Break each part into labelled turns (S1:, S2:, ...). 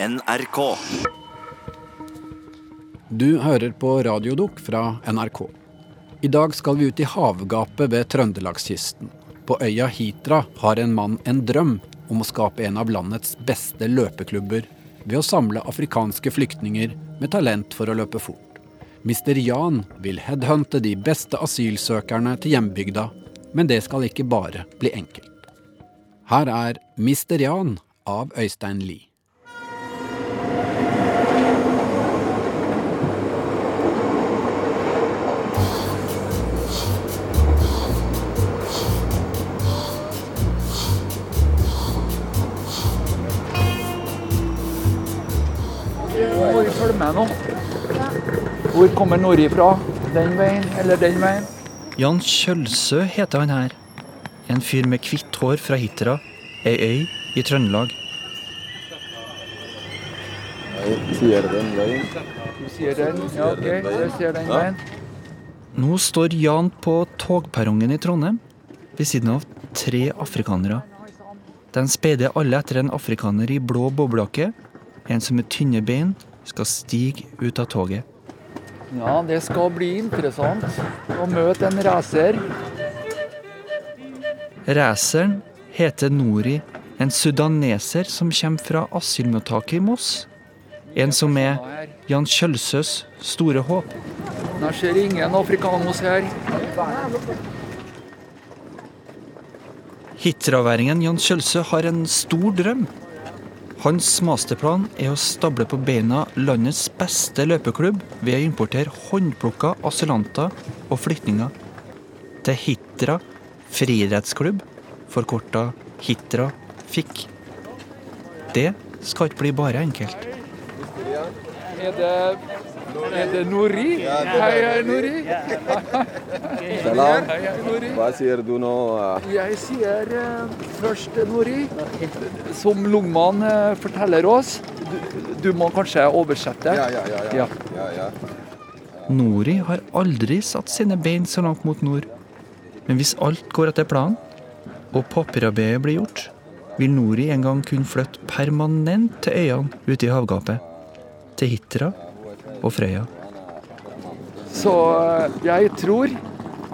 S1: NRK.
S2: Du hører på Radiodok fra NRK. I dag skal vi ut i havgapet ved Trøndelagskysten. På øya Hitra har en mann en drøm om å skape en av landets beste løpeklubber ved å samle afrikanske flyktninger med talent for å løpe fort. Mr. Jan vil headhunte de beste asylsøkerne til hjembygda, men det skal ikke bare bli enkelt. Her er Mr. Jan av Øystein Lie.
S3: Med nå? Hvor kommer Nori fra? Den veien eller den veien?
S4: Jan Kjølsø heter han her. En fyr med hvitt hår fra Hitra, ei øy i Trøndelag.
S5: Sier den veien.
S3: Du sier den? Ja, ok. Jeg ser den veien.
S4: Nå står Jan på togperrongen i Trondheim, ved siden av tre afrikanere. De speider alle etter en afrikaner i blå boblejakke. En som er tynne bein skal stige ut av toget.
S3: Ja, det skal bli interessant å møte en racer.
S4: Raceren heter Nori, en sudaneser som kommer fra asylmottaket i Moss. En som er Jan Kjølsøs store håp.
S3: Jeg ser ingen afrikanos her.
S4: Hitraværingen Jan Kjølsø har en stor drøm. Hans masterplan er å stable på beina landets beste løpeklubb ved å importere håndplukka asylanter og flyktninger. Til Hitra friidrettsklubb, forkorta Hitra fikk. Det skal ikke bli bare enkelt.
S3: Er det, er det Nori? Hei, hei, Nori.
S5: Salam. Hva sier du nå? eh?
S3: Jeg sier eh, først Nori. Som Lungmann eh, forteller oss, du, må kanskje oversette.
S5: Ja, ja, ja.
S3: Ja.
S5: ja. ja, ja.
S4: Nori har aldri satt sine bein så langt mot nord. Men hvis alt går etter planen, og papirarbeidet blir gjort, vil Nori en gang kunne flytte permanent til øyene ute i havgapet. Til Hitra og Frøya.
S3: Så eh, jeg tror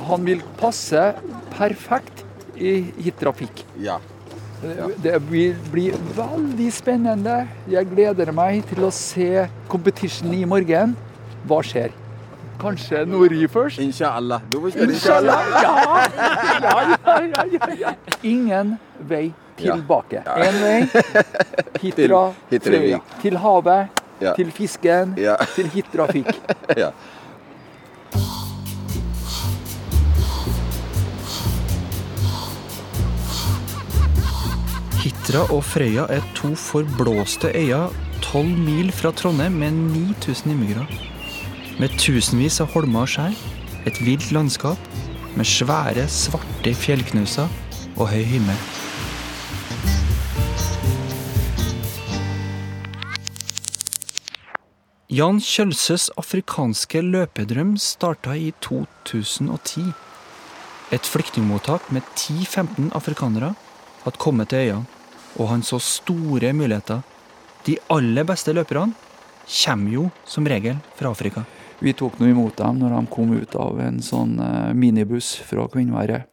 S3: han vil passe perfekt i hittrafikk.
S5: ja.
S3: Det vil bli veldig spennende. Jeg gleder meg til å se competition i morgen. Hva skjer? Kanskje Nori først?
S5: Inshallah.
S3: Inshallah. Ja. Ja, ja, ja, ja, ja. Ingen vei tilbake. Én vei. Hitra,
S5: Til
S3: Frøya. Til havet,
S5: Ja.
S3: til fisken,
S5: Ja.
S3: til hittrafikk.
S5: Ja.
S4: Hitra og Frøya er to forblåste øyer tolv mil fra Trondheim med 9000 innbyggere. Med tusenvis av holmer og skjær, et vilt landskap med svære, svarte fjellknuser og høy himmel. Jan Kjølsøs afrikanske løpedrøm starta i 2010. Et flyktningmottak med 10-15 afrikanere hadde kommet til øyene, og han så store muligheter. De aller beste løperne kommer jo som regel fra Afrika.
S3: Vi tok nå imot dem når de kom ut av en sånn eh, minibuss fra Kvinnværet.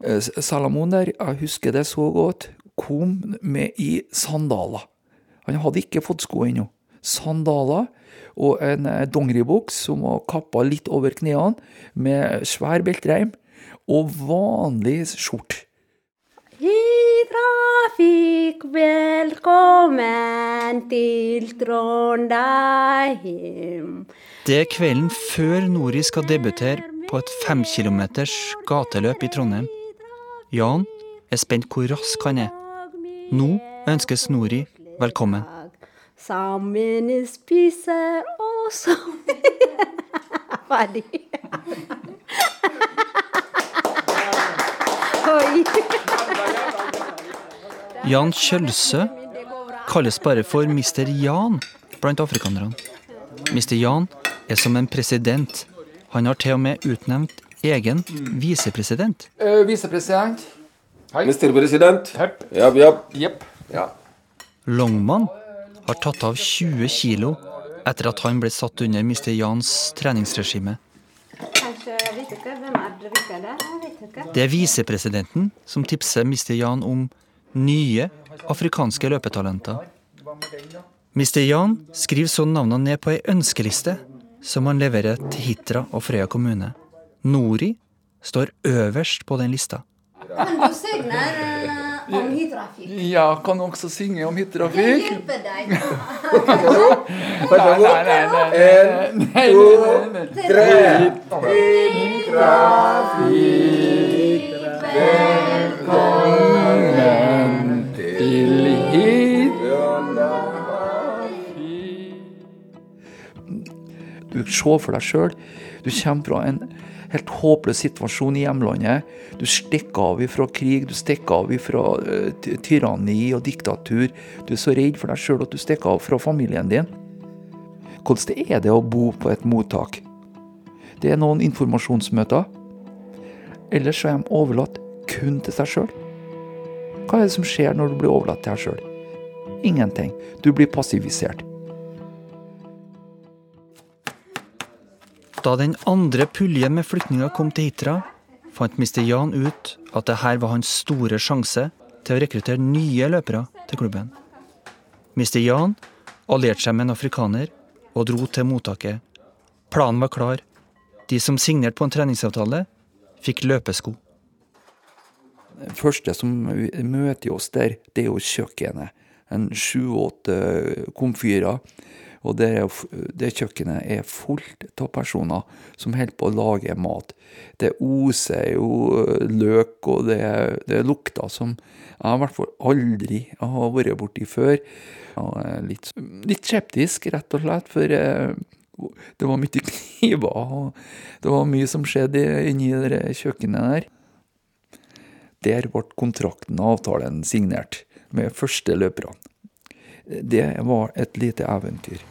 S3: Eh, Salamon der, jeg husker det så godt, kom med i sandaler. Han hadde ikke fått sko ennå. Sandaler og en eh, dongeribuks som var kappa litt over knærne, med svær beltreim, og vanlig skjorte.
S6: I trafikk, velkommen til Trondheim.
S4: Det er kvelden før Nori skal debutere på et femkilometers gateløp i Trondheim. Jan er spent hvor rask han er. Nå ønskes Nori velkommen.
S6: Sammen spise og sammen Ferdig.
S4: Jan Kjølse kalles bare for Mr. Jan blant afrikanerne. Mr. Jan er som en president. Han har til og med utnevnt egen visepresident.
S3: Uh, Visepresident. Hei.
S5: Mr. President.
S3: Hepp.
S5: Yep.
S3: Yep.
S5: Ja.
S4: Longman har tatt av 20 kilo etter at han ble satt under Mr. Jans treningsregime.
S6: Det
S4: er visepresidenten som tipser Mr. Jan om nye afrikanske løpetalenter. Mr. Jan skriver så navnene ned på ei ønskeliste som han leverer til Hitra og Frøya kommune. Nori står øverst på den lista.
S6: Kan du synge eh, om hidtrafikk?
S3: Ja, kan også synge om
S6: Jeg hjelper deg.
S3: Nei, nei, nei, En, to, tre. nei. Velkommen til hyttrafikk. Du ser for deg sjøl. Du kommer fra en helt håpløs situasjon i hjemlandet. Du stikker av ifra krig, du stikker av fra eh, tyranni og diktatur. Du er så redd for deg sjøl at du stikker av fra familien din. Hvordan er det å bo på et mottak? Det er noen informasjonsmøter. Ellers er de overlatt kun til seg sjøl. Hva er det som skjer når du blir overlatt til deg sjøl? Ingenting. Du blir passivisert.
S4: Da den andre puljen med flyktninger kom til Hitra, fant Mr. Jan ut at dette var hans store sjanse til å rekruttere nye løpere til klubben. Mr. Jan allierte seg med en afrikaner og dro til mottaket. Planen var klar. De som signerte på en treningsavtale, fikk løpesko.
S3: Det første som møter oss der, det er jo kjøkkenet. En sju-åtte komfyrer. Og det, er, det kjøkkenet er fullt av personer som holder på å lage mat. Det oser jo løk, og det, det lukter som jeg i hvert fall aldri har vært borti før. Litt, litt skeptisk, rett og slett, for eh, det var mye kniver, og det var mye som skjedde inni det kjøkkenet der. Der ble kontrakten og avtalen signert med første løperne. Det var et lite eventyr.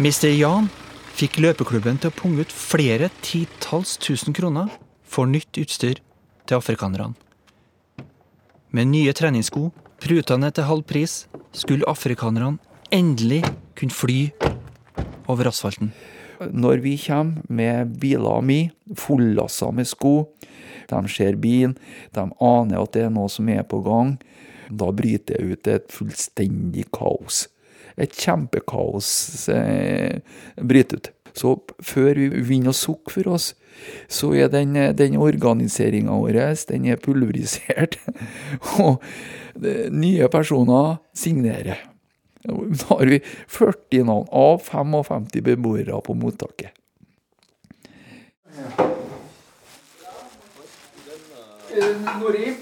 S4: Mr. Jan fikk løpeklubben til å punge ut flere titalls tusen kroner for nytt utstyr til afrikanerne. Med nye treningssko, pruta ned til halv pris, skulle afrikanerne endelig kunne fly over asfalten.
S3: Når vi kommer med biler mi, fullassa med sko, de ser bilen, de aner at det er noe som er på gang, da bryter det ut et fullstendig kaos. Et kjempekaos eh, bryter ut. Så før vi begynner å sukke for oss, så er den, den organiseringa vår den er pulverisert. Og eh, nye personer signerer. Da har vi 40 navn av 55 beboere på mottaket. Nori,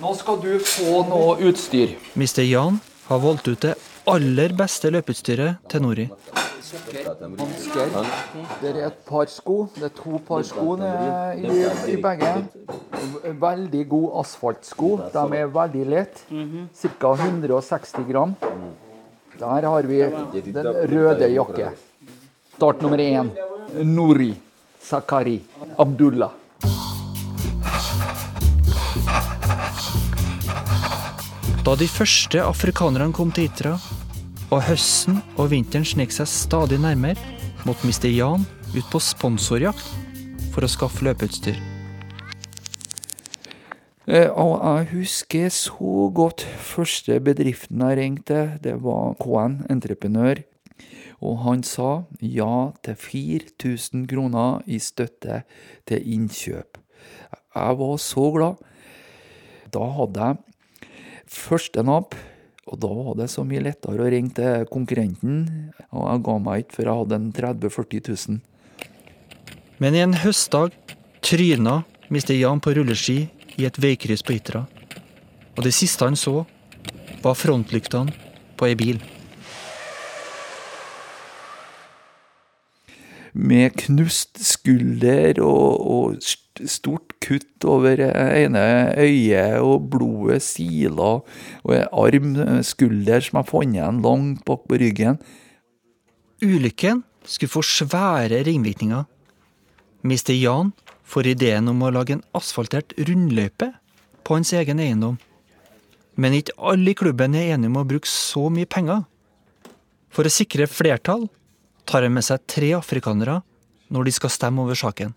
S3: nå skal du få noe utstyr.
S4: Mr. Jan har valgt ut det aller beste løpeutstyret til Nori.
S3: Hansker. Det er et par sko. Det er to par sko i, i begge. Veldig god asfaltsko. De er veldig lette. Ca. 160 gram. Der har vi den røde jakke. Start nummer én. Nori Sakari Abdullah.
S4: Da de første afrikanerne kom til Hitra, og høsten og vinteren snek seg stadig nærmere, måtte Mr. Jan ut på sponsorjakt for å skaffe løpeutstyr.
S3: Eh, Og jeg husker så godt første bedriften jeg ringte, det var KN Entreprenør. Og han sa ja til 4000 kroner i støtte til innkjøp. Jeg var så glad. Da hadde jeg første napp, og da var det så mye lettere å ringe til konkurrenten. Og jeg ga meg ikke før jeg hadde en 30 000-40 000.
S4: Men en høstdag tryna Mr. Jan på rulleski i et veikryss på Hitra. Og det siste han så, var frontlyktene på ei bil.
S3: med knust skulder og, og stort kutt over ene øyet, og blodet siler, og en arm, eh, skulder som er funnet igjen langt bak på ryggen.
S4: Ulykken skulle få svære ringvirkninger. Mr. Jan får ideen om å lage en asfaltert rundløype på hans egen eiendom. Men ikke alle i klubben er enige om å bruke så mye penger. For å sikre flertall tar han med seg tre afrikanere når de skal stemme over saken.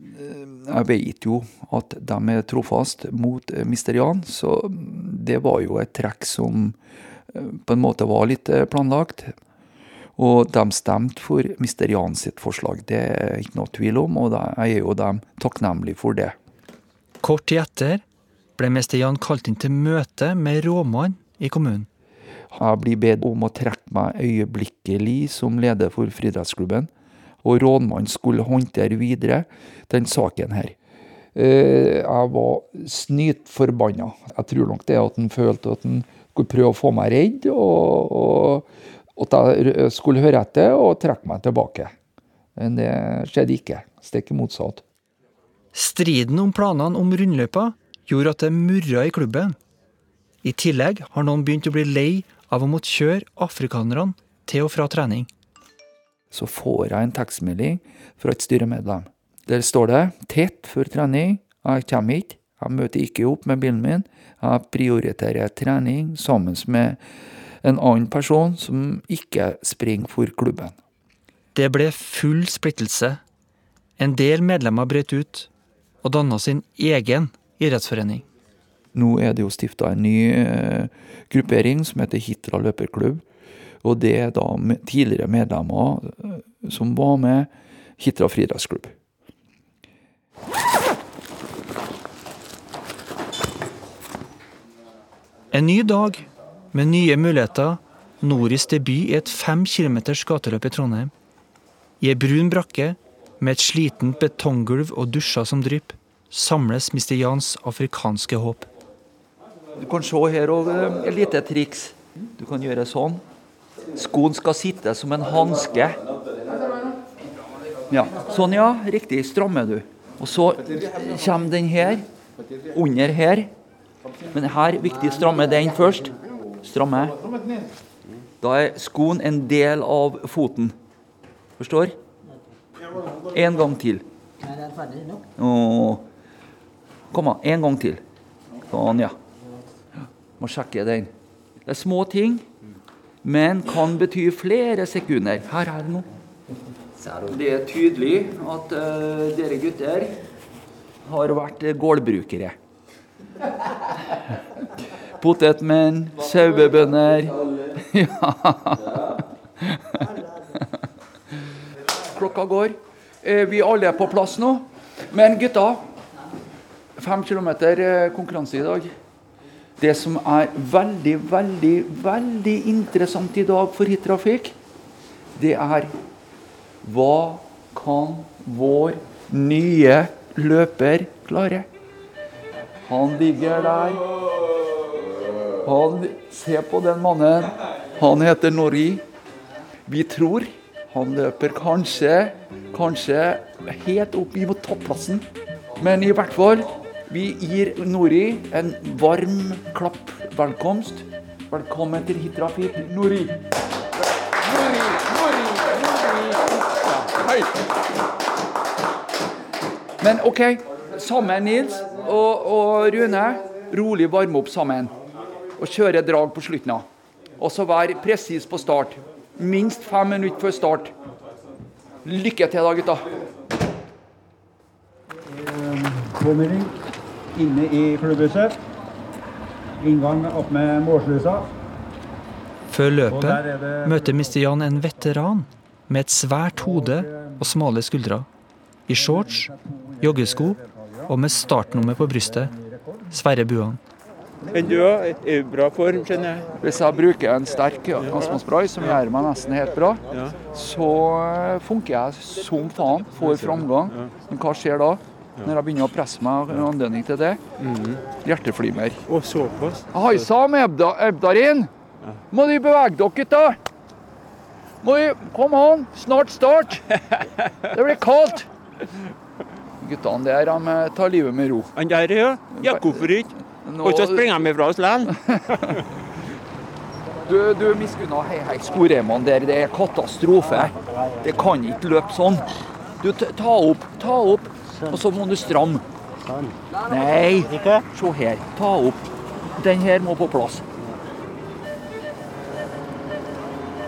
S3: Jeg vet jo at de er trofast mot mister Jan, så det var jo et trekk som eh, på en måte var litt eh, planlagt. Og de stemte for mister Jan sitt forslag, det er ikke noe tvil om, og jeg er jo dem takknemlig for det.
S4: Kort tid etter ble mester Jan kalt inn til møte med rådmannen i kommunen.
S3: Jeg blir bedt om å trekke meg øyeblikkelig som leder for friidrettsklubben, og rådmannen skulle håndtere videre den saken her. Eh, Jeg var snytforbanna. Jeg tror nok det at han følte at han skulle prøve å få meg redd, og, og at jeg skulle høre etter og trekke meg tilbake. Men det skjedde ikke. Stikk motsatt.
S4: Striden om planene om rundløypa gjorde at det murra i klubben. I tillegg har noen begynt å bli lei av å måtte kjøre afrikanerne til og fra trening.
S3: Så får jeg en tekstmelding fra et styremedlem. Der står det 'tett før trening'. Jeg kommer ikke. Jeg møter ikke opp med bilen min. Jeg prioriterer trening sammen med en annen person som ikke springer for klubben.
S4: Det ble full splittelse. En del medlemmer brøt ut og danna sin egen idrettsforening.
S3: Nå er det jo stifta en ny eh, gruppering som heter Hitra løperklubb. Og det er da tidligere medlemmer eh, som var med Hitra friidrettsklubb.
S4: En ny dag med nye muligheter. Noris debut i et fem kilometers gateløp i Trondheim. I ei brun brakke med et slitent betonggulv og dusjer som drypper, samles Mr. Jans afrikanske håp.
S3: Du kan se her òg et lite triks. Du kan gjøre sånn. Skoen skal sitte som en hanske. Ja, sånn ja. Riktig. Strammer du. Og så kommer den her. Under her. Men her viktig stramme den først. Stramme. Da er skoen en del av foten. Forstår? En gang til. Kom an, en gang til. Sånn, ja. Må sjekke den. Det er små ting, men kan bety flere sekunder. Her er det noe. Det er tydelig at uh, dere gutter har vært gårdbrukere. Potetmenn, sauebønder Ja. Klokka går. Eh, Vi alle er på plass nå. Men gutta, fem kilometer eh, konkurranse i dag. Det som er veldig, veldig, veldig interessant i dag for Hit Trafikk, det er hva kan vår nye løper klare? Han ligger der. Han, se på den mannen. Han heter Nori. Vi tror han løper kanskje, kanskje helt opp mot topplassen. Men i hvert fall, vi gir Nori en varm klapp velkomst. Velkommen til Hit Trafikk, Nori. Nori, Nori, Nori. Hei. Men OK, sammen Nils og, og Rune, rolig varme opp sammen. Og kjøre drag på slutten. Og så være presis på start. Minst fem minutter før start. Lykke til da, gutta.
S1: Påmelding inne i klubbhuset. Inngang opp med målslusa.
S4: Før løpet
S1: er
S4: møter Mr. Jan en veteran med et svært hode og smale skuldre. I shorts, joggesko og med startnummer på brystet. Sverre Buan.
S7: Enn du er i bra form, kjenner jeg.
S3: Hvis jeg bruker en sterk astmaspray som gjør meg nesten helt bra, så eh, funker jeg som faen. Får framgang. Men hva skjer da? Når jeg begynner å presse meg og anledning til det? Hjerteflimmer.
S7: Og såpass.
S3: Hei sann, Ebda, Ebdarin! Må de bevege dere, da! Må de, Kom an, snart start! Det blir kaldt! Guttene der de eh, tar livet med ro.
S7: Han der, ja. Ja, hvorfor ikke? Og så springer de ifra oss likevel.
S3: Du, du miskunna hei, hei, Storemon der. Det er katastrofe. Det kan ikke løpe sånn. Du, ta opp, ta opp. Og så må du stramme. Nei, se her. Ta opp. Den her må på plass.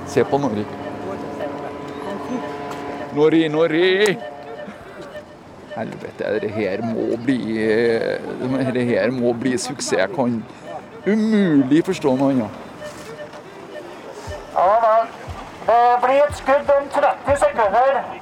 S3: Se på Nori. Nori, Nori! Helvete, det her må bli Det her må bli suksess. Jeg kan umulig forstå noe annet.
S8: Ja vel. Det blir et skudd om 30 sekunder.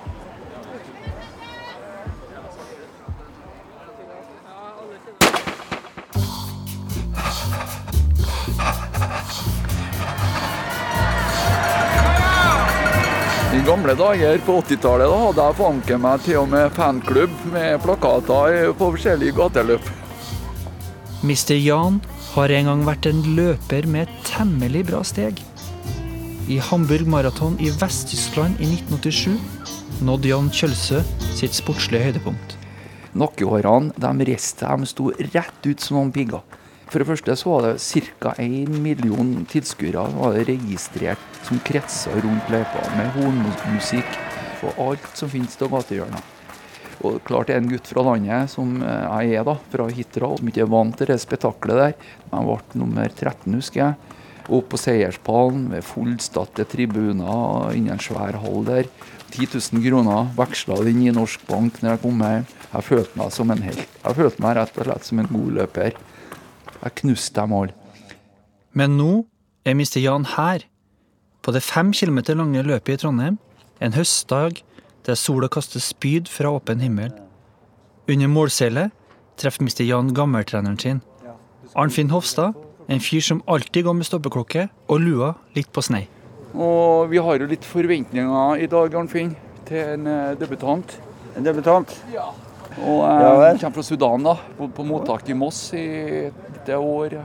S3: I gamle dager på 80-tallet da hadde jeg fanken meg til og med fanklubb med plakater på forskjellige gateløp.
S4: Mr. Jan har en gang vært en løper med et temmelig bra steg. I Hamburg Marathon i Vest-Tyskland i 1987 nådde Jan Kjølsø sitt sportslige høydepunkt.
S3: Nakkehårene de reiste, de sto rett ut som noen pigger. For det første så var det ca. 1 million tilskuere var det registrert som kretsa rundt løypa med hornmusikk og alt som finnes av gatehjørner. Og klart det er en gutt fra landet, som eh, jeg er, da, fra Hitra, som ikke er vant til det spetakkelet der. Jeg ble nummer 13, husker jeg. Opp på Seierspallen med fullstatte tribuner innen en svær hall der. 10 000 kroner veksla inn i norsk bank når jeg kom hjem. Jeg følte meg som en helt. Jeg følte meg rett og slett som en god løper. Jeg knuste dem alle.
S4: Men nå er Mr. Jan her, på det fem kilometer lange løpet i Trondheim, en høstdag der sola kaster spyd fra åpen himmel. Under målseilet treffer Mr. Jan gammeltreneren sin. Arnfinn Hofstad, en fyr som alltid går med stoppeklokke og lua litt på snei.
S3: Og vi har jo litt forventninger i dag, Arnfinn, til en eh, debutant.
S1: En debutant.
S3: Og eh, kommer fra Sudan, da. På, på mottak i Moss i et år.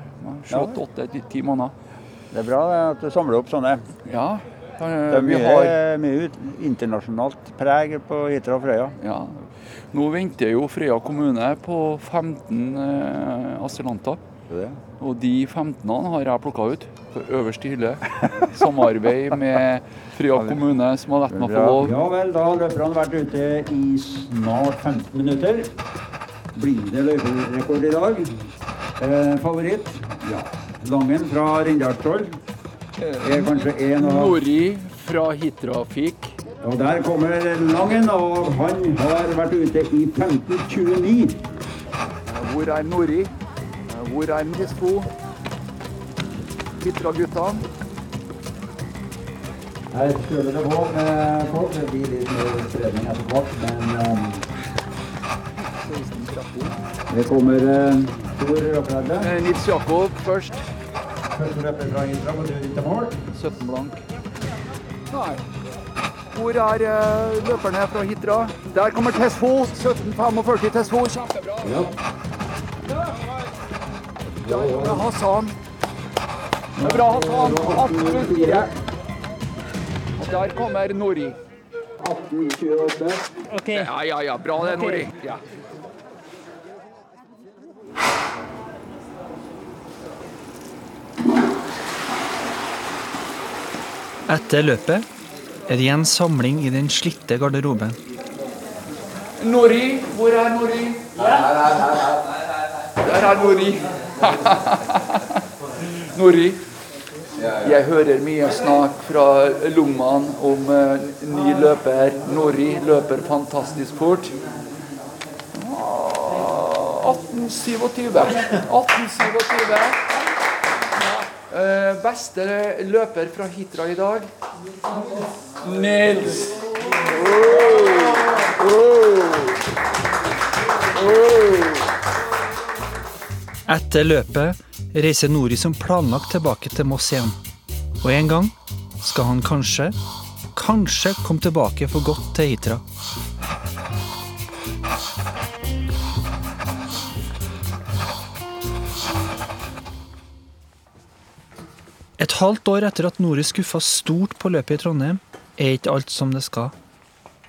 S3: Sju, åtte, ti- ti måneder.
S1: Det er bra at du samler opp sånne.
S3: Ja. eh,
S1: Det er
S3: vi
S1: mye,
S3: har
S1: mye internasjonalt preg på Hitra og Frøya.
S3: Ja. Nå venter jo Frøya kommune på 15 eh, asylanter.
S1: Det.
S3: Og de 15 har jeg plukka ut på øverste hylle. Samarbeid med Fria kommune, som har latt meg få lov.
S1: Ja vel, da har løperne vært ute i snart 15 minutter. Blir det løyperekord i dag? Eh, favoritt? Ja. Langen fra Rindalstroll er kanskje en av
S3: Nori fra Hitrafik.
S1: Og der kommer Langen, og han har vært ute i 15.29.
S3: Hvor er Nori? Hvor er Nisfo? Hitra-guttene.
S1: Her føler det på folk. Det blir litt mer spredning etter hvert, men eh, det kommer eh, stor.
S3: Eh, Nils Jakob først.
S1: Første løper fra Hitra på tur til mål.
S3: 17 blank. Nei. Hvor er eh, løperne fra Hitra? Der kommer Tesfo. 17.45 Tesfo. Kjempebra.
S1: Ja.
S3: Der bra, Hassan. Det er bra, Hassan. 18.04. Og der kommer Nori.
S1: 18.28.
S3: Ja, ja, ja. Bra det, Nori. Ja.
S4: Etter løpet er det igjen samling i den slitte garderoben.
S3: Nori, hvor er Nori? Der er Nori. Nori. Jeg hører mye snakk fra lommene om uh, ny løper. Nori løper fantastisk fort. Ah, 1827. 1827. Uh, beste løper fra Hitra i dag? Nils.
S4: Etter løpet reiser Nori som planlagt tilbake til Moss igjen. Og en gang skal han kanskje, kanskje komme tilbake for godt til Hitra. Et halvt år etter at Nori skuffa stort på løpet i Trondheim, er ikke alt som det skal.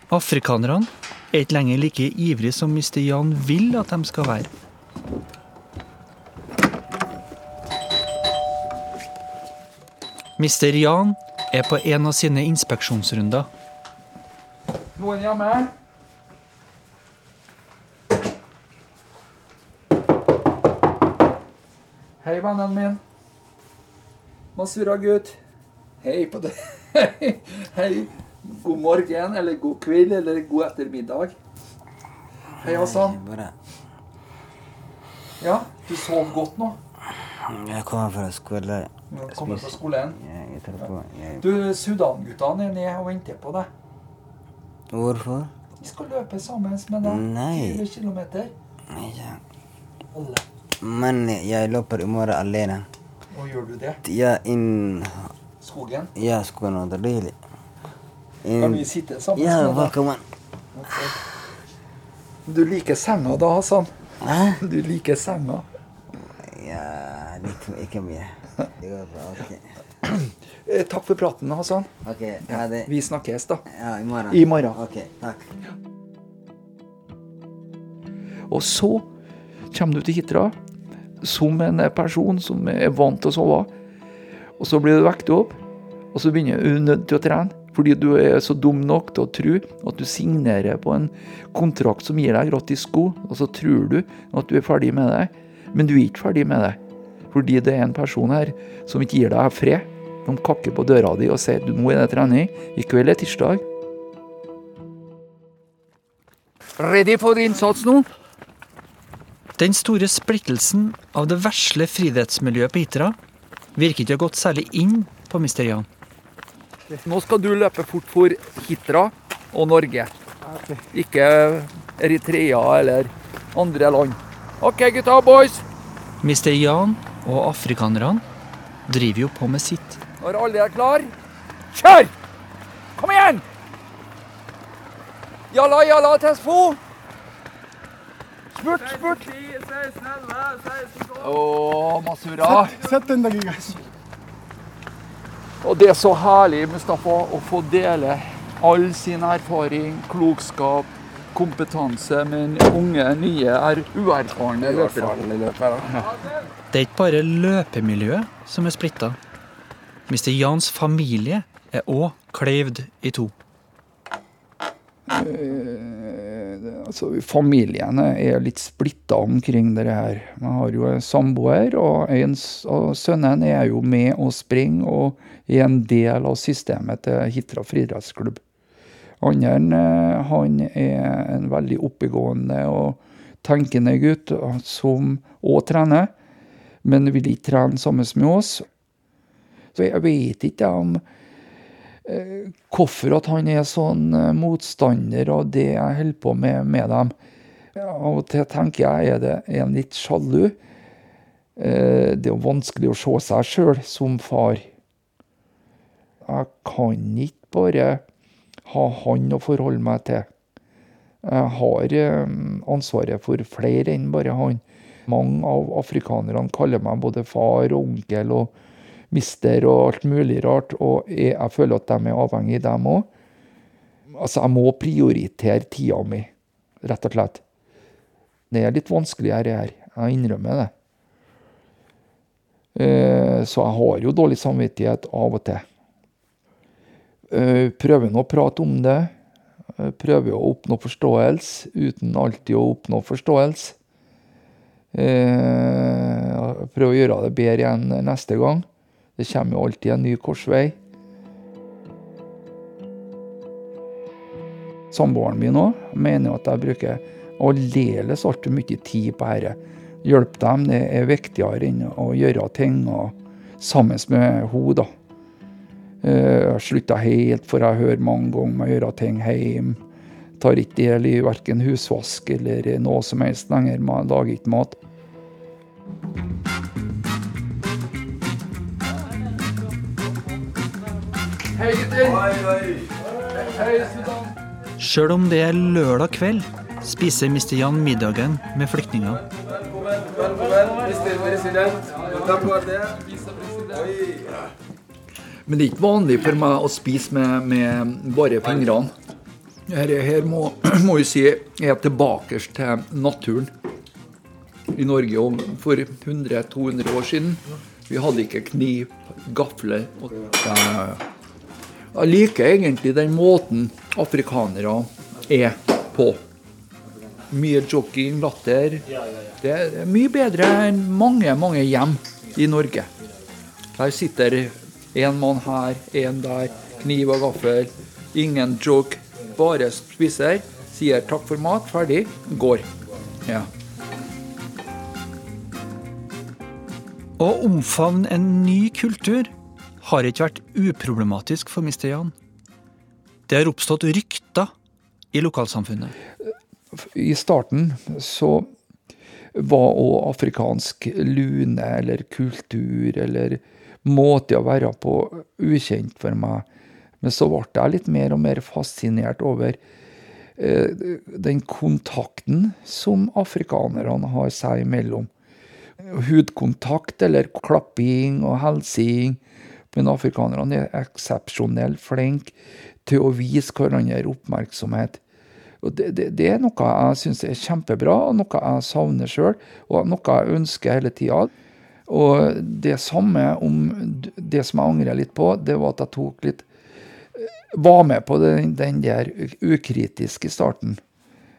S4: Afrikanerne er ikke lenger like ivrige som Mr. Jan vil at de skal være. Mr. Jan er på en av sine inspeksjonsrunder.
S3: Noen hjemme? Hei, vennen min. Masura gutt. Hei på deg. Hei. God morgen, eller god kveld, eller god ettermiddag. Hei, Hassan. Ja, du sov godt nå?
S9: Jeg kommer fra skole.
S3: Du har kommet fra skolen?
S9: Ja. på.
S3: Du, Sudan-guttene er nede og venter på deg.
S9: hvorfor?
S3: Vi skal løpe sammen med deg.
S9: Nei.
S3: 20 kilometer.
S9: Ja.
S3: Alle.
S9: Men jeg løper i morgen alene.
S3: Og gjør du det?
S9: Ja, inn
S3: Skogen?
S9: Ja, skogen nå deilig.
S3: Kan vi sitte sammen
S9: Ja,
S3: deg?
S9: velkommen.
S3: Du liker senga da, Hassan?
S9: Hæ?
S3: Du liker senga?
S9: Ja, litt ikke mye. Det går bra. Ok.
S3: Eh, takk for praten, Hassan.
S9: Ok, ja, det.
S3: Vi snakkes, da.
S9: Ja, i morgen.
S3: I morgen.
S9: Ok, takk.
S3: Og så kommer du til Hitra som en person som er vant til å sove. Og så blir du vekket opp, og så begynner du nødt til å trene. Fordi du er så dum nok til å tro at du signerer på en kontrakt som gir deg gratis sko, og så tror du at du er ferdig med det. Men du er ikke ferdig med det. Fordi det er en person her som ikke gir deg fred. De kakker på døra di og sier du må er det trening. I kveld er tirsdag. Ready for innsats nå?
S4: Den store splittelsen av det vesle friidrettsmiljøet på Hitra virker ikke å ha gått særlig inn på Mr. Jan.
S3: Nå skal du løpe fort for Hitra og Norge. Ikke Eritrea eller andre land. OK, gutta boys.
S4: Mr. Jan og afrikanerne driver jo på med sitt.
S3: Når alle er klar, kjør! Kom igjen! Jalla, jalla, Tesfo! Spurt, spurt. Å, Masura.
S10: Sett den der, guys.
S3: Og det er så herlig, Mustafa, å få dele all sin erfaring, klokskap, kompetanse men unge, nye, er uerfarne løpere.
S4: Det er ikke bare løpemiljøet som er splitta. Mr. Jans familie er òg klevd i to.
S3: Eh, altså, familiene er litt splitta omkring det her. Man har jo en samboer, og en og sønnen er jo med og springer og er en del av systemet til Hitra friidrettsklubb. Andre eh, han er en veldig oppegående og tenkende gutt som òg trener, men vil ikke trene sammen med oss. Så jeg vet ikke om eh, hvorfor at han er sånn eh, motstander av det jeg holder på med med dem. Av og til tenker jeg er det er han litt sjalu. Det er jo vanskelig å se seg sjøl som far. Jeg kan ikke bare ha han å forholde meg til. Jeg har eh, ansvaret for flere enn bare han. Mange av afrikanerne kaller meg både far og onkel og mister og alt mulig rart, og jeg, jeg føler at de er avhengig, dem òg. Altså, jeg må prioritere tida mi, rett og slett. Det er litt vanskeligere her, jeg innrømmer det. Eh, Så jeg har jo dårlig samvittighet av og til. Eh, Prøver nå å prate om det. Eh, Prøver å oppnå forståelse uten alltid å oppnå forståelse. Eh, Prøver å gjøre det bedre igjen neste gang. Det kommer jo alltid en ny korsvei. Samboeren min òg mener at jeg bruker aldeles altfor mye tid på dette. Hjelpe dem det er viktigere enn å gjøre ting sammen med henne. Har Jeg slutta helt, for jeg hører mange ganger med å gjøre ting hjemme. Tar ikke del i verken husvask eller noe som helst lenger. Man lager ikke mat. Hei, gutter!
S4: Sjøl om det er lørdag kveld, spiser Mr. Jan middagen med flyktninger.
S3: Men det er ikke vanlig for meg å spise med, med bare fingrene. Her, her må, må jeg si er tilbake til naturen. I Norge om for 100-200 år siden. Vi hadde ikke kniv, gafler. Jeg liker egentlig den måten afrikanere er på. Mye jogging, latter. Det er mye bedre enn mange, mange hjem. i Norge. Her sitter en mann her, en der, kniv og gaffel. Ingen joke. Bare spiser, sier takk for mat, ferdig, går. Ja.
S4: Å omfavne en ny kultur har ikke vært uproblematisk for Mr. Jan. Det har oppstått rykter i lokalsamfunnet.
S3: I starten så var òg afrikansk lune eller kultur eller måte å være på ukjent for meg. Men så ble jeg litt mer og mer fascinert over eh, den kontakten som afrikanerne har seg imellom. Hudkontakt eller klapping og hilsing. Men afrikanerne er eksepsjonelt flinke til å vise hverandre oppmerksomhet. Og det, det, det er noe jeg syns er kjempebra, og noe jeg savner sjøl, og noe jeg ønsker hele tida. Og det samme om det som jeg angrer litt på, det var at jeg tok litt Var med på den, den der ukritiske starten.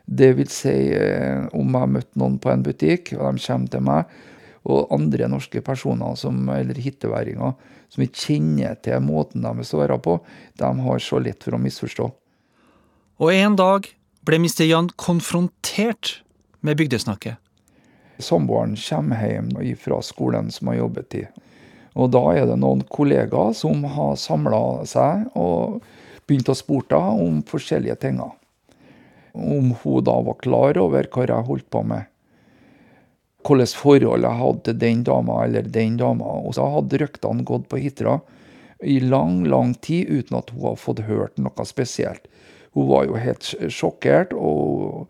S3: Det vil si, eh, om jeg møtte møtt noen på en butikk, og de kommer til meg, og andre norske personer, som, eller hitteværinger, som ikke kjenner til måten de svarer på, de har så lett for å misforstå.
S4: Og en dag ble Mr. Jan konfrontert med bygdesnakket.
S3: Samboeren kommer hjem fra skolen som har jobbet i. Og da er det noen kollegaer som har samla seg og begynt å spurte om forskjellige ting. Om hun da var klar over hva jeg holdt på med. Hvilket forhold jeg hadde til den dama eller den dama. Og så hadde ryktene gått på Hitra i lang, lang tid uten at hun hadde fått hørt noe spesielt. Hun var jo helt sjokkert, og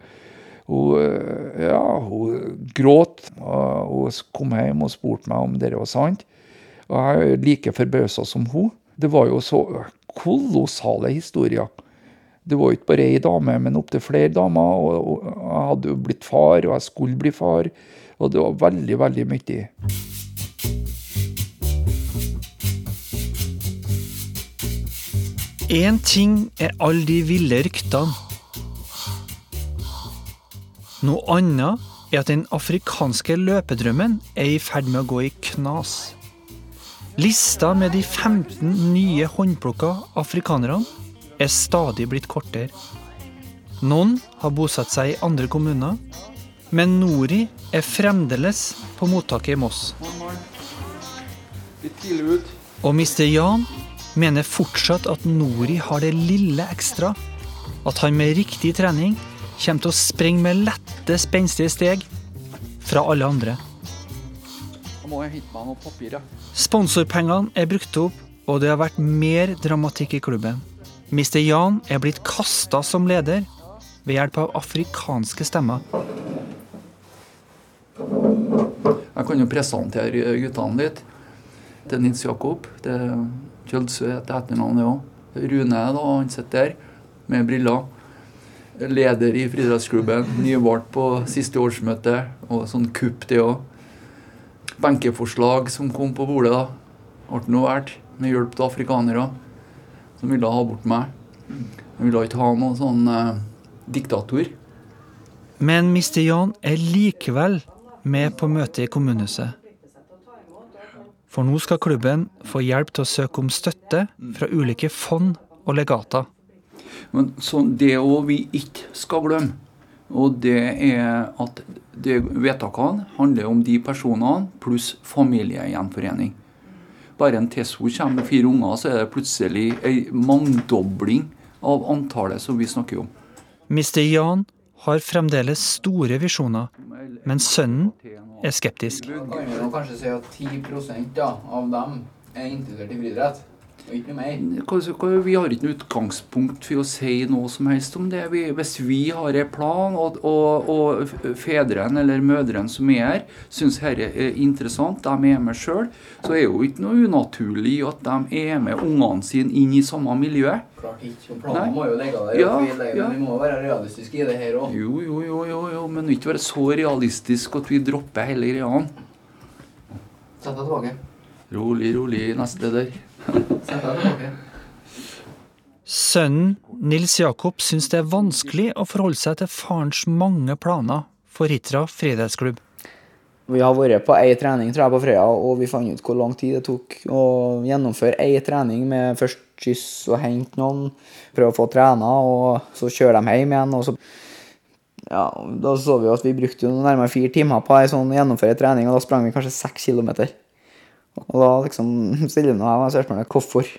S3: hun, ja, hun gråt. Og hun kom hjem og spurte meg om det var sant. Og jeg er like forbausa som hun. Det var jo så kolossale historier. Det var ikke bare ei dame, men opptil flere damer. Og jeg hadde jo blitt far, og jeg skulle bli far. Og det var veldig, veldig mye.
S4: Én ting er alle de ville ryktene. Noe annet er at den afrikanske løpedrømmen er i ferd med å gå i knas. Lista med de 15 nye håndplukka afrikanerne er stadig blitt kortere. Noen har bosatt seg i andre kommuner, men Nori er fremdeles på mottaket i Moss. Og Mr. Jan mener fortsatt at Nori har det lille ekstra. At han med riktig trening kommer til å springe med lette, spenstige steg fra alle andre.
S3: Da må jeg hente meg noen papir, ja.
S4: Sponsorpengene er brukt opp, og det har vært mer dramatikk i klubben. Mr. Jan er blitt kasta som leder ved hjelp av afrikanske stemmer.
S3: Jeg kan jo presentere guttene litt. Det er Nils Jakob. Det er Kjølsø heter etternavnet òg. Rune da, han sitter der med briller. Leder i friidrettsklubben. Nyvalgt på siste årsmøte. Og sånn kupp, det òg. Benkeforslag som kom på bordet. da. Ble noe valgt. Med hjelp av afrikanere som ville ha bort meg. De ville ikke ha noen sånn eh, diktator.
S4: Men Mr. Jan er likevel med på møtet i kommunehuset. For nå skal klubben få hjelp til å søke om støtte fra ulike fond og legater.
S3: Men så det òg vi ikke skal glemme, og det er at det vedtakene handler om de personene pluss familiegjenforening. Bare en Tesso kommer med fire unger, så er det plutselig ei mangdobling av antallet som vi snakker om.
S4: Mr. Jan har fremdeles store visjoner, men sønnen er skeptisk.
S3: Kan jo kanskje si at 10 da, av dem er interessert i friidrett? Ikke noe mer? Vi har ikke noe utgangspunkt for å si noe som helst om det. Vi, hvis vi har en plan, og, og, og fedrene eller mødrene som er her, syns dette er interessant, de er med sjøl, så er jo ikke noe unaturlig at de er med ungene sine inn i samme miljø.
S10: Klart ikke. Planene planen må jo ligge der.
S3: Ja,
S10: vi,
S3: ja.
S10: Vi må være realistiske i det her òg.
S3: Jo, jo, jo, jo, jo, men ikke være så realistisk at vi dropper hele greia.
S10: Sett deg tilbake.
S3: Rolig, rolig, neste der.
S4: Sønnen Nils Jakob syns det er vanskelig å forholde seg til farens mange planer for Hitra friidrettsklubb.
S11: Vi har vært på ei trening tror jeg, på Frøya, og vi fant ut hvor lang tid det tok å gjennomføre ei trening med først kyss og hente noen, prøve å få trena, og så kjøre dem hjem igjen. og så ja, Da så vi at vi brukte nærmere fire timer på å sånn gjennomføre trening, og da sprang vi kanskje seks kilometer. Og da liksom stiller jeg meg spørsmålet hvorfor?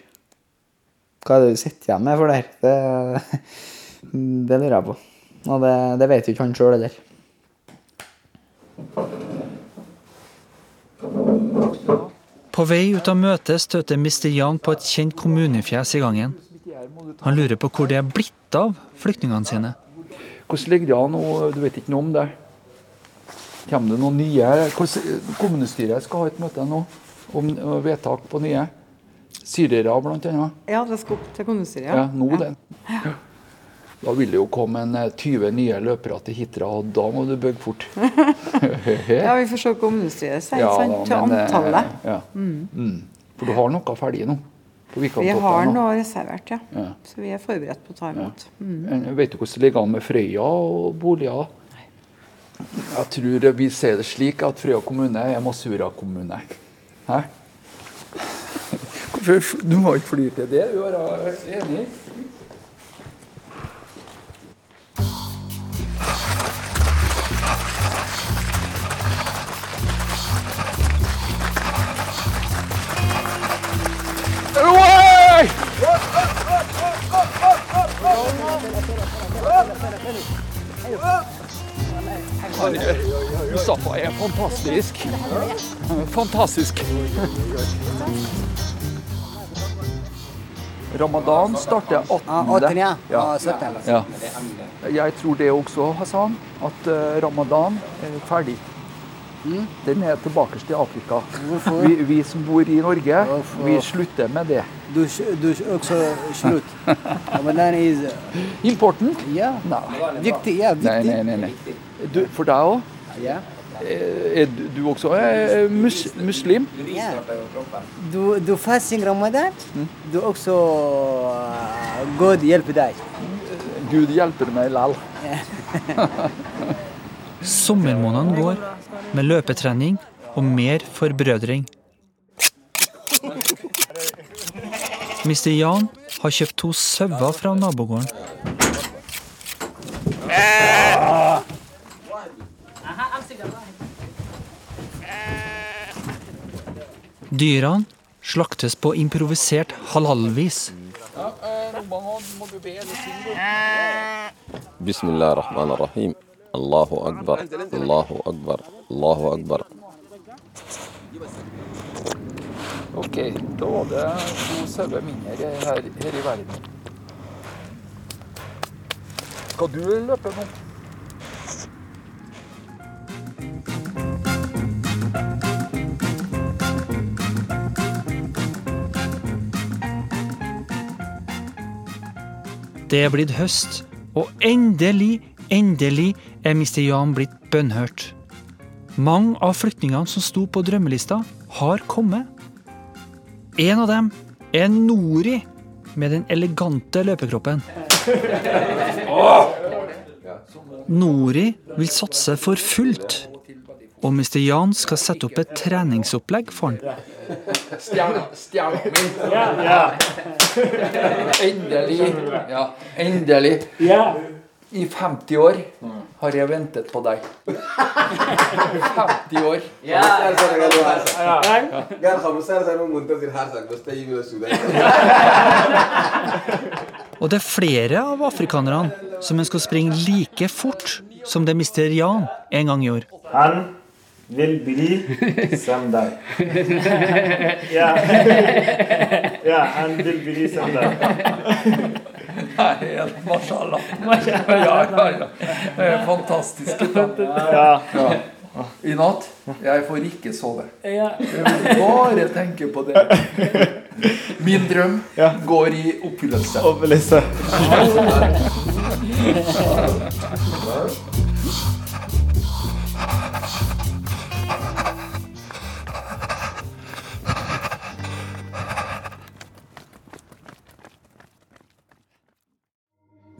S11: Hva er det du sitter igjen med for det her? Det, det lurer jeg på. Og det, det vet jo ikke han sjøl heller.
S4: På vei ut av møtet støter Mr. Jan på et kjent kommunefjes i gangen. Han lurer på hvor det er blitt av flyktningene sine.
S3: Hvordan ligger det an nå? Du vet ikke noe om det? Kommer det noen nye? Hvordan, kommunestyret skal ha et møte nå om vedtak på nye. Syrere annet.
S12: Ja, det skal opp til kommunestyret.
S3: Ja, nå det. Da vil det jo komme en eh, 20 nye løpere til Hitra, og da må du bygge fort.
S12: Ja, vi får se hva kommunestyret sier
S3: Ja,
S12: sant, til
S3: eh,
S12: antallet.
S3: Ja.
S12: Mm.
S3: Mm. For du har noe ferdig nå? På
S12: Vi har noe reservert, ja.
S3: Ja.
S12: Så vi er forberedt på å ta imot. Mm.
S3: Eh, Vet du hvordan det ligger an med Frøya og boliger? Jeg tror vi ser det slik at Frøya kommune er Masura kommune. Hæ? Du må ikke fly til det. Du er enig? Oi! Mustafa er fantastisk. Fantastisk. Ramadan starter 18.
S9: Ah, 18, ja. 17.
S3: ja. Jeg tror det også, Hassan, at eh, ramadan er ferdig. Den er tilbake til Afrika. Vi, vi som bor i Norge, vi slutter med det.
S9: Du, du også slutt. Ramadan er
S3: Important?
S9: Ja. Viktig, ja, viktig.
S3: nei, nei. nei. Du, for deg òg?
S9: Ja.
S3: Er du også er mus, muslim?
S9: Ja. Du, du fasting Ramadan, du også uh, God hjelper deg.
S3: Gud hjelper meg lell.
S4: Sommermånedene går med løpetrening og mer forbrødring. Mr. Jan har kjøpt to sauer fra nabogården. Dyra slaktes på improvisert halal-vis.
S5: Bismillahirrahmanirrahim. Allahu akbar, Allahu akbar, Allahu akbar.
S3: Ok, da er det to sauer mindre her, her i verden. Skal du løpe nå?
S4: Det er blitt høst, og endelig, endelig er Mr. Jan blitt bønnhørt. Mange av flyktningene som sto på drømmelista, har kommet. En av dem er Nori med den elegante løpekroppen. Nori vil satse for fullt, og Mr. Jan skal sette opp et treningsopplegg for han.
S3: Stjerna, stjerna.
S13: Yeah, yeah.
S3: endelig. Ja, endelig. I 50 år har jeg ventet på deg. 50 år.
S4: Og det er flere av afrikanerne som ønsker å springe like fort som det mister Jan en gang i år.
S13: Han vil bli som deg. Ja. ja, han vil bli som deg.
S3: Nei, mashallah. Ja, ja, ja. Det er fantastisk.
S13: Ja.
S3: Ja. I natt jeg får ikke sove. Jeg vil bare tenke på det. Min drøm går i oppfyllelse.
S13: Oppfyllelse.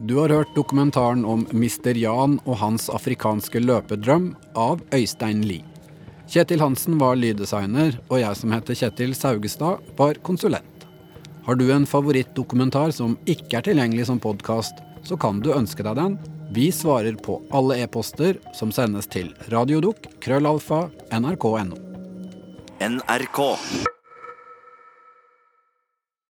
S2: Du har hørt dokumentaren om Mr. Jan og hans afrikanske løpedrøm av Øystein Lie. Kjetil Hansen var lyddesigner, og jeg som heter Kjetil Saugestad, var konsulent. Har du en favorittdokumentar som ikke er tilgjengelig som podkast, så kan du ønske deg den. Vi svarer på alle e-poster som sendes til radiodukk krøllalfa nrk.no.
S14: NRK.